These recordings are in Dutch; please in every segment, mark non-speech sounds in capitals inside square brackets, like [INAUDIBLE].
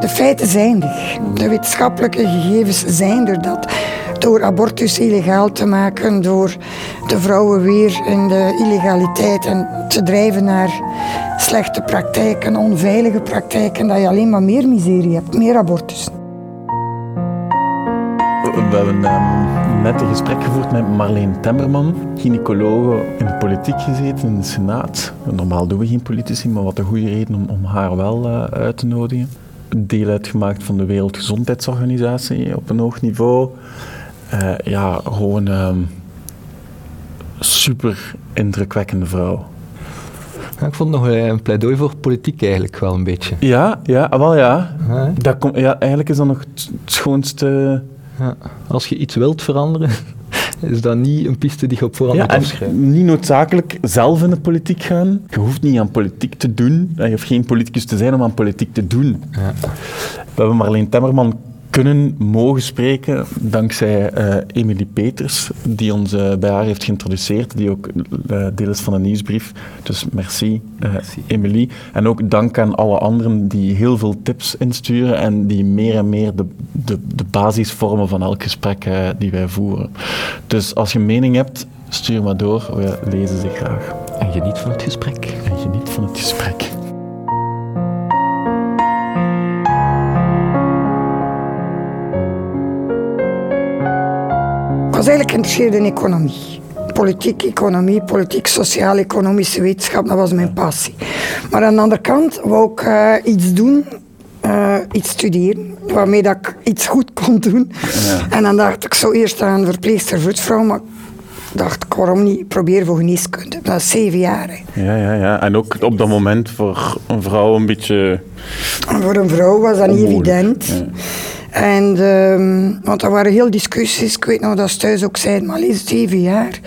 de, feiten zijn er. De wetenschappelijke gegevens zijn er dat door abortus illegaal te maken, door de vrouwen weer in de illegaliteit en te drijven naar slechte praktijken, onveilige praktijken, dat je alleen maar meer miserie hebt, meer abortus. We hebben ehm, net een gesprek gevoerd met Marleen Temmerman, gynaecologe in de politiek gezeten, in de Senaat. Normaal doen we geen politici, maar wat een goede reden om, om haar wel uh, uit te nodigen. Deel uitgemaakt van de Wereldgezondheidsorganisatie op een hoog niveau. Uh, ja, gewoon een ehm, super indrukwekkende vrouw. Ja, ik vond nog een pleidooi voor politiek eigenlijk wel een beetje. Ja, ja ah, wel ja. ja. Dat ja eigenlijk is dat nog het schoonste ja. Als je iets wilt veranderen, [LAUGHS] is dat niet een piste die je op voorhand ja, afschrijft. Niet noodzakelijk zelf in de politiek gaan. Je hoeft niet aan politiek te doen. Je hoeft geen politicus te zijn om aan politiek te doen. Ja. We hebben Marleen Temmerman kunnen mogen spreken dankzij uh, Emily Peters, die ons uh, bij haar heeft geïntroduceerd, die ook uh, deel is van de nieuwsbrief. Dus merci, merci, Emily. En ook dank aan alle anderen die heel veel tips insturen en die meer en meer de, de, de basis vormen van elk gesprek die wij voeren. Dus als je mening hebt, stuur maar door, we lezen ze graag. En geniet van het gesprek. En geniet van het gesprek. Was eigenlijk geïnteresseerd in economie. Politiek, economie, politiek, sociaal, economische wetenschap, dat was mijn passie. Maar aan de andere kant wou ik uh, iets doen, uh, iets studeren, waarmee dat ik iets goed kon doen. Ja. En dan dacht ik zo eerst aan verpleegster voetvrouw, maar dacht ik, waarom niet proberen voor geneeskunde? Dat is zeven jaar. Ja, ja, ja. En ook op dat moment voor een vrouw een beetje... En voor een vrouw was dat niet evident. Ja. En, um, want er waren heel discussies. Ik weet nog dat ze thuis ook zeiden, maar is zeven jaar.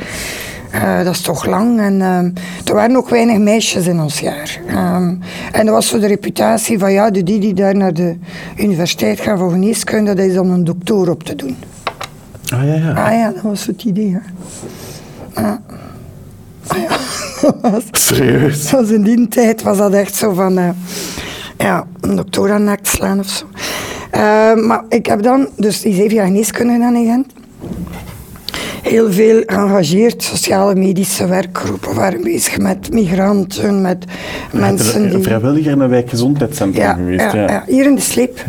Uh, dat is toch lang. En uh, er waren ook weinig meisjes in ons jaar. Um, en er was zo de reputatie van ja, de die die daar naar de universiteit gaan voor geneeskunde, dat is om een doctor op te doen. Ah ja, ja. Ah ja, dat was het idee. Hè. Ah. Ah, ja. [LAUGHS] Serieus? was in die tijd was dat echt zo van uh, ja, een doctor aan nek slaan of zo. Uh, maar ik heb dan dus die zeven jaar geneeskunde gedaan in Gent. Heel veel geëngageerd, sociale medische werkgroepen waren bezig met migranten, met mensen die... Vrijwilliger in een wijkgezondheidscentrum ja, geweest, ja, ja. hier in de Sleep.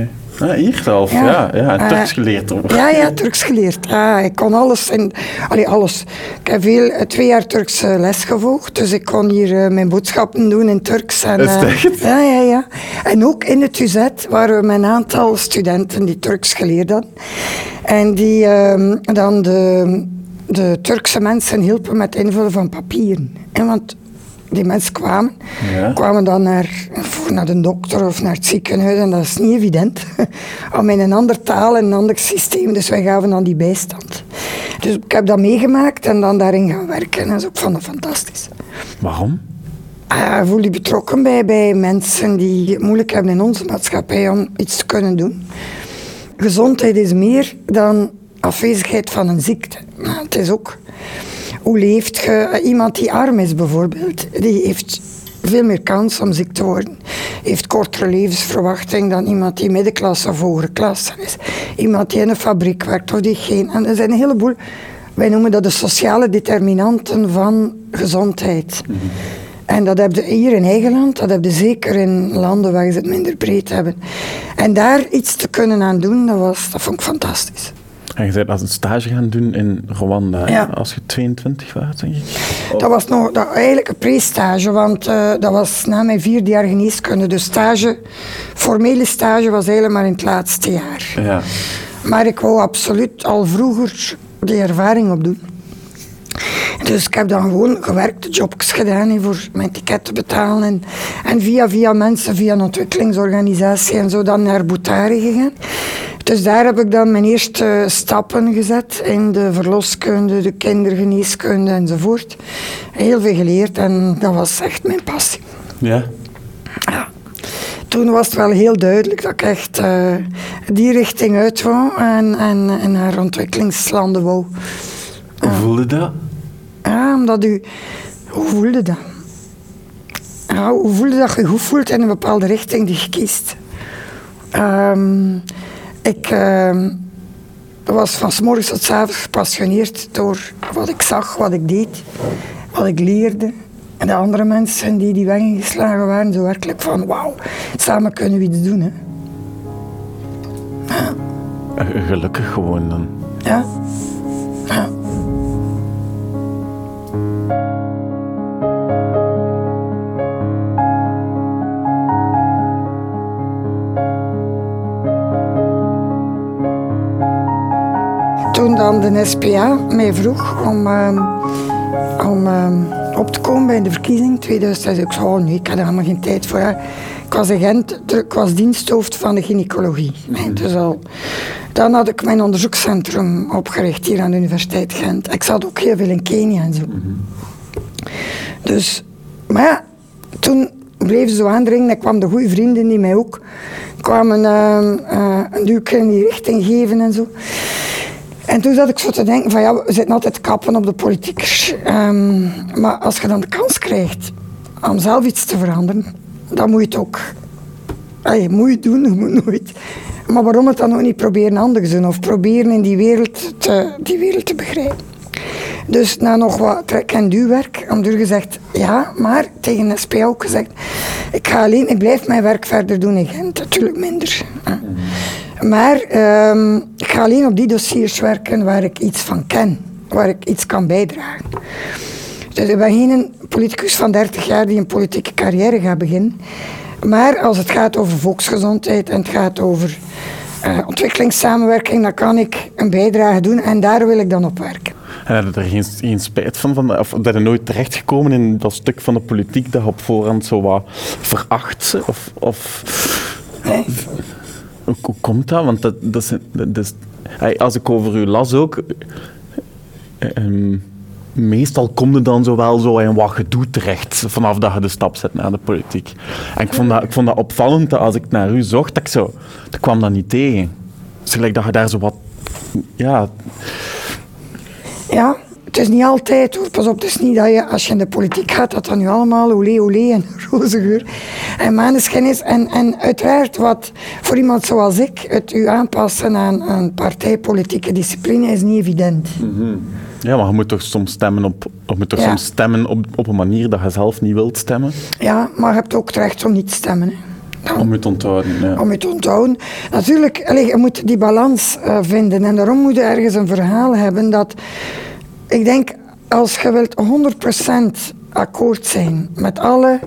Ah, hier zelf, ja. ja, ja. En Turks geleerd. Hoor. Ja, ja, Turks geleerd. Ah, ik kon alles. En, allee, alles. Ik heb veel, eh, twee jaar Turks les gevolgd, dus ik kon hier uh, mijn boodschappen doen in Turks. En, Is echt? Ja, ja, ja. En ook in het UZ waren we met een aantal studenten die Turks geleerd hadden. En die uh, dan de, de Turkse mensen hielpen met invullen van papieren. En want die mensen kwamen, ja. kwamen dan naar, naar de dokter of naar het ziekenhuis en dat is niet evident. Om in een andere taal en een ander systeem, dus wij gaven dan die bijstand. Dus ik heb dat meegemaakt en dan daarin gaan werken en dat is ook van fantastisch. Waarom? Uh, voel je betrokken bij, bij mensen die het moeilijk hebben in onze maatschappij om iets te kunnen doen. Gezondheid is meer dan afwezigheid van een ziekte. het is ook hoe leeft je? Iemand die arm is bijvoorbeeld, die heeft veel meer kans om ziek te worden. Heeft kortere levensverwachting dan iemand die middenklasse of hogere klasse is. Iemand die in een fabriek werkt of die geen. En er zijn een heleboel, wij noemen dat de sociale determinanten van gezondheid. En dat heb je hier in eigen land, dat heb je zeker in landen waar ze het minder breed hebben. En daar iets te kunnen aan doen, dat, was, dat vond ik fantastisch. En je bent als een stage gaan doen in Rwanda, ja. als je 22 was, denk ik? Dat was nog dat, eigenlijk een pre-stage, want uh, dat was na mijn vierde jaar geneeskunde. Dus stage, formele stage was helemaal maar in het laatste jaar. Ja. Maar ik wou absoluut al vroeger die ervaring opdoen. Dus ik heb dan gewoon gewerkte jobs gedaan voor mijn ticket te betalen. En, en via, via mensen, via een ontwikkelingsorganisatie en zo dan naar Boutari gegaan. Dus daar heb ik dan mijn eerste stappen gezet in de verloskunde, de kindergeneeskunde enzovoort. Heel veel geleerd en dat was echt mijn passie. Ja? Ja. Toen was het wel heel duidelijk dat ik echt uh, die richting uit wou en, en, en naar ontwikkelingslanden wou. Hoe voelde dat? Ja, omdat u... Hoe voelde dat? Ja, hoe voelde dat je goed voelt in een bepaalde richting die je kiest? Ehm, ik ehm, was van s morgens tot s avonds gepassioneerd door wat ik zag, wat ik deed, wat ik leerde. En de andere mensen die die weg ingeslagen waren, zo werkelijk van wauw, samen kunnen we iets doen. Hè. Eh, Gelukkig gewoon dan. Ja. De SPA mij vroeg om, ehm, om ehm, op te komen bij de verkiezing 2006, ik zei, oh nee, ik had er helemaal geen tijd voor. Ik was agent, ik was diensthoofd van de gynaecologie. Nee, dus al, dan had ik mijn onderzoekscentrum opgericht hier aan de Universiteit Gent. Ik zat ook heel veel in Kenia en zo. Dus, maar ja, toen bleef ze zo aandringen. Ik kwam de goede vrienden die mij ook kwamen ehm, eh, een duwke in die richting geven en zo. En toen zat ik zo te denken van ja, we zitten altijd kappen op de politiekers. Ehm, maar als je dan de kans krijgt om zelf iets te veranderen, dan moet je het ook Allee, moet je doen, [LAUGHS] je moet nooit. Maar waarom het dan ook niet proberen anders doen? Of proberen in die wereld te, die wereld te begrijpen. Dus na nog wat trek- en duwwerk, om er gezegd ja, maar tegen de SPA ook gezegd, ik ga alleen, ik blijf mijn werk verder doen in Gent, natuurlijk minder. Maar ehm, ik ga alleen op die dossiers werken waar ik iets van ken, waar ik iets kan bijdragen. Dus ik ben geen politicus van 30 jaar die een politieke carrière gaat beginnen. Maar als het gaat over volksgezondheid en het gaat over eh, ontwikkelingssamenwerking, dan kan ik een bijdrage doen en daar wil ik dan op werken. En had je er geen, geen spijt van, van of dat je nooit terechtgekomen in dat stuk van de politiek dat je op voorhand zo wat veracht? Of, of Nee. Hoe, komt dat? Want dat, dat is, dat is, als ik over u las ook, eh, ehm, meestal kom je dan zo wel zo in wat gedoe terecht vanaf dat je de stap zet naar de politiek. En ik vond dat, ik vond dat opvallend als ik naar u zocht, dat ik zo, dat kwam dat niet tegen. Dus gelijk dat je daar zo wat, ja, Ja, het is niet altijd hoor. Pas op, het is niet dat je als je in de politiek gaat, dat dan nu allemaal olé olé en [LAUGHS] roze geur en maneschijn is. En, en uiteraard wat voor iemand zoals ik, het u aanpassen aan, aan partijpolitieke discipline is niet evident. Ja, maar je moet toch soms stemmen op, je moet toch Ja. soms stemmen op, op een manier dat je zelf niet wilt stemmen. Ja, maar je hebt ook het recht om niet te stemmen. Hè. Dan- Om je te onthouden. Ja. om je te onthouden. Natuurlijk, je moet die balans eh, vinden. En daarom moet je ergens een verhaal hebben dat... Ik denk, als je wilt 100% akkoord zijn met alle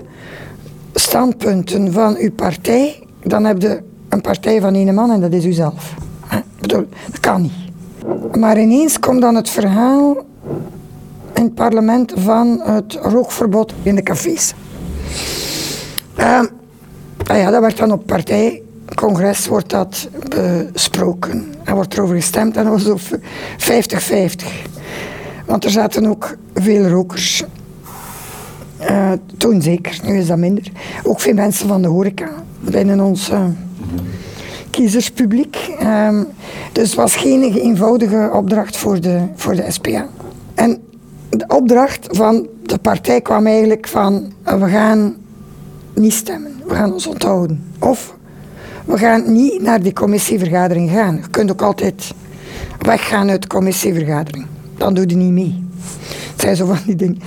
standpunten van uw partij, dan heb je een partij van één man en dat is uzelf. Ik bedoel, dat kan niet. Maar ineens komt dan het verhaal in het parlement van het rookverbod in de cafés. Ehm, Ah ja, dat werd dan op partijcongres wordt dat besproken. En wordt erover gestemd en dat was zo 50-50. Want er zaten ook veel rokers. Eh, toen zeker, nu is dat minder. Ook veel mensen van de horeca binnen ons eh, kiezerspubliek. Ehm, dus het was geen eenvoudige opdracht voor de, voor de SPA. En de opdracht van de partij kwam eigenlijk van eh, we gaan niet stemmen. We gaan ons onthouden. Of we gaan niet naar die commissievergadering gaan. Je kunt ook altijd weggaan uit de commissievergadering. Dan doe je niet mee. Het zijn zo van die dingen.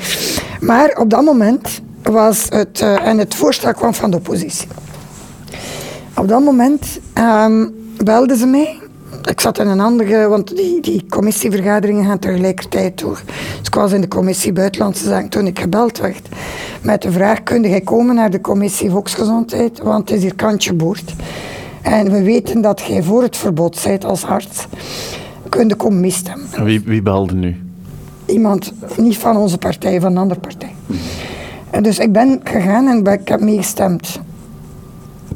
Maar op dat moment was het... eh, en het voorstel kwam van de oppositie. Op dat moment ehm, belden ze mij. Ik zat in een andere, want die, die commissievergaderingen gaan tegelijkertijd door. Dus ik was in de commissie Buitenlandse Zaken toen ik gebeld werd. Met de vraag, kun jij komen naar de commissie Volksgezondheid? Want het is hier kantje boord. En we weten dat jij voor het verbod bent als arts. Kun je komen Wie, wie belde nu? iemand, niet van onze partij, van een andere partij. En dus ik ben gegaan en ben- ik heb meegestemd.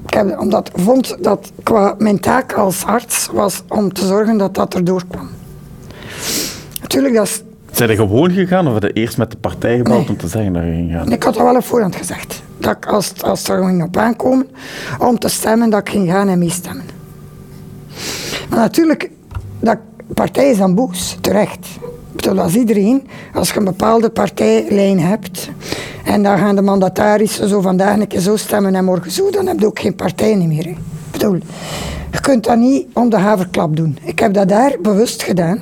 Ik heb, omdat ik vond dat qua mijn taak als arts was om te zorgen dat dat erdoor kwam. Natuurlijk, dat is, Zijn er gewoon gegaan of had je eerst met de partij gebeld Nee. om te zeggen dat je ging gaan? ik had dat wel op voorhand gezegd. Dat ik, als, als er ging op aankomen om te stemmen, dat ik ging gaan en meestemmen. Maar natuurlijk, dat partij is dan boos, terecht. Ik bedoel, als iedereen, als je een bepaalde partijlijn hebt en dan gaan de mandatarissen zo vandaag een keer zo stemmen en morgen zo, dan heb je ook geen partij meer. hè. Bedoel, je kunt dat niet om de haverklap doen. Ik heb dat daar bewust gedaan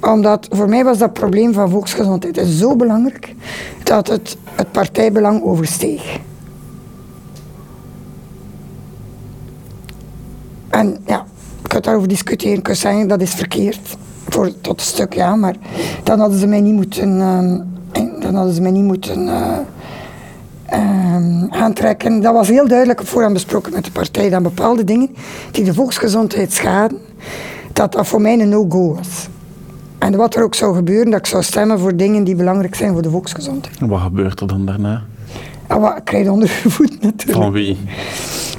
omdat voor mij was dat probleem van volksgezondheid zo belangrijk dat het het partijbelang oversteeg. En ja, kunt daarover discussiëren, je kunt zeggen dat is verkeerd. Voor, tot een stuk ja, maar dan hadden ze mij niet moeten, uh, dan hadden ze mij niet moeten uh, uh, aantrekken. Dat was heel duidelijk op voorhand besproken met de partij, dat bepaalde dingen die de volksgezondheid schaden, dat dat voor mij een no-go was. En wat er ook zou gebeuren, dat ik zou stemmen voor dingen die belangrijk zijn voor de volksgezondheid. En wat gebeurt er dan daarna? En wat krijg onder voet natuurlijk. Van wie?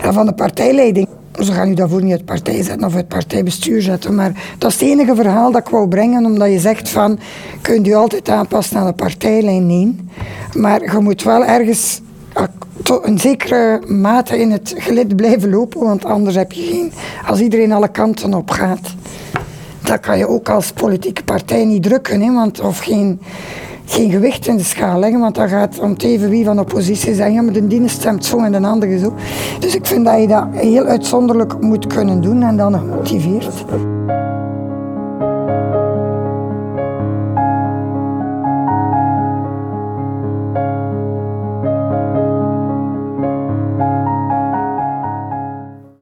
Ja, van de partijleiding. Ze gaan u daarvoor niet uit partij zetten of uit partijbestuur zetten. Maar dat is het enige verhaal dat ik wou brengen, omdat je zegt van, kunt u altijd aanpassen aan de partijlijn? Nee. Maar je moet wel ergens tot een zekere mate in het gelid blijven lopen, want anders heb je geen... Als iedereen alle kanten op gaat, dat kan je ook als politieke partij niet drukken, hè, want, of geen, geen gewicht in de schaal leggen, want dan gaat om even wie van de oppositie zeggen, ja, maar de dienst stemt zo en de andere zo. Dus ik vind dat je dat heel uitzonderlijk moet kunnen doen en dan gemotiveerd.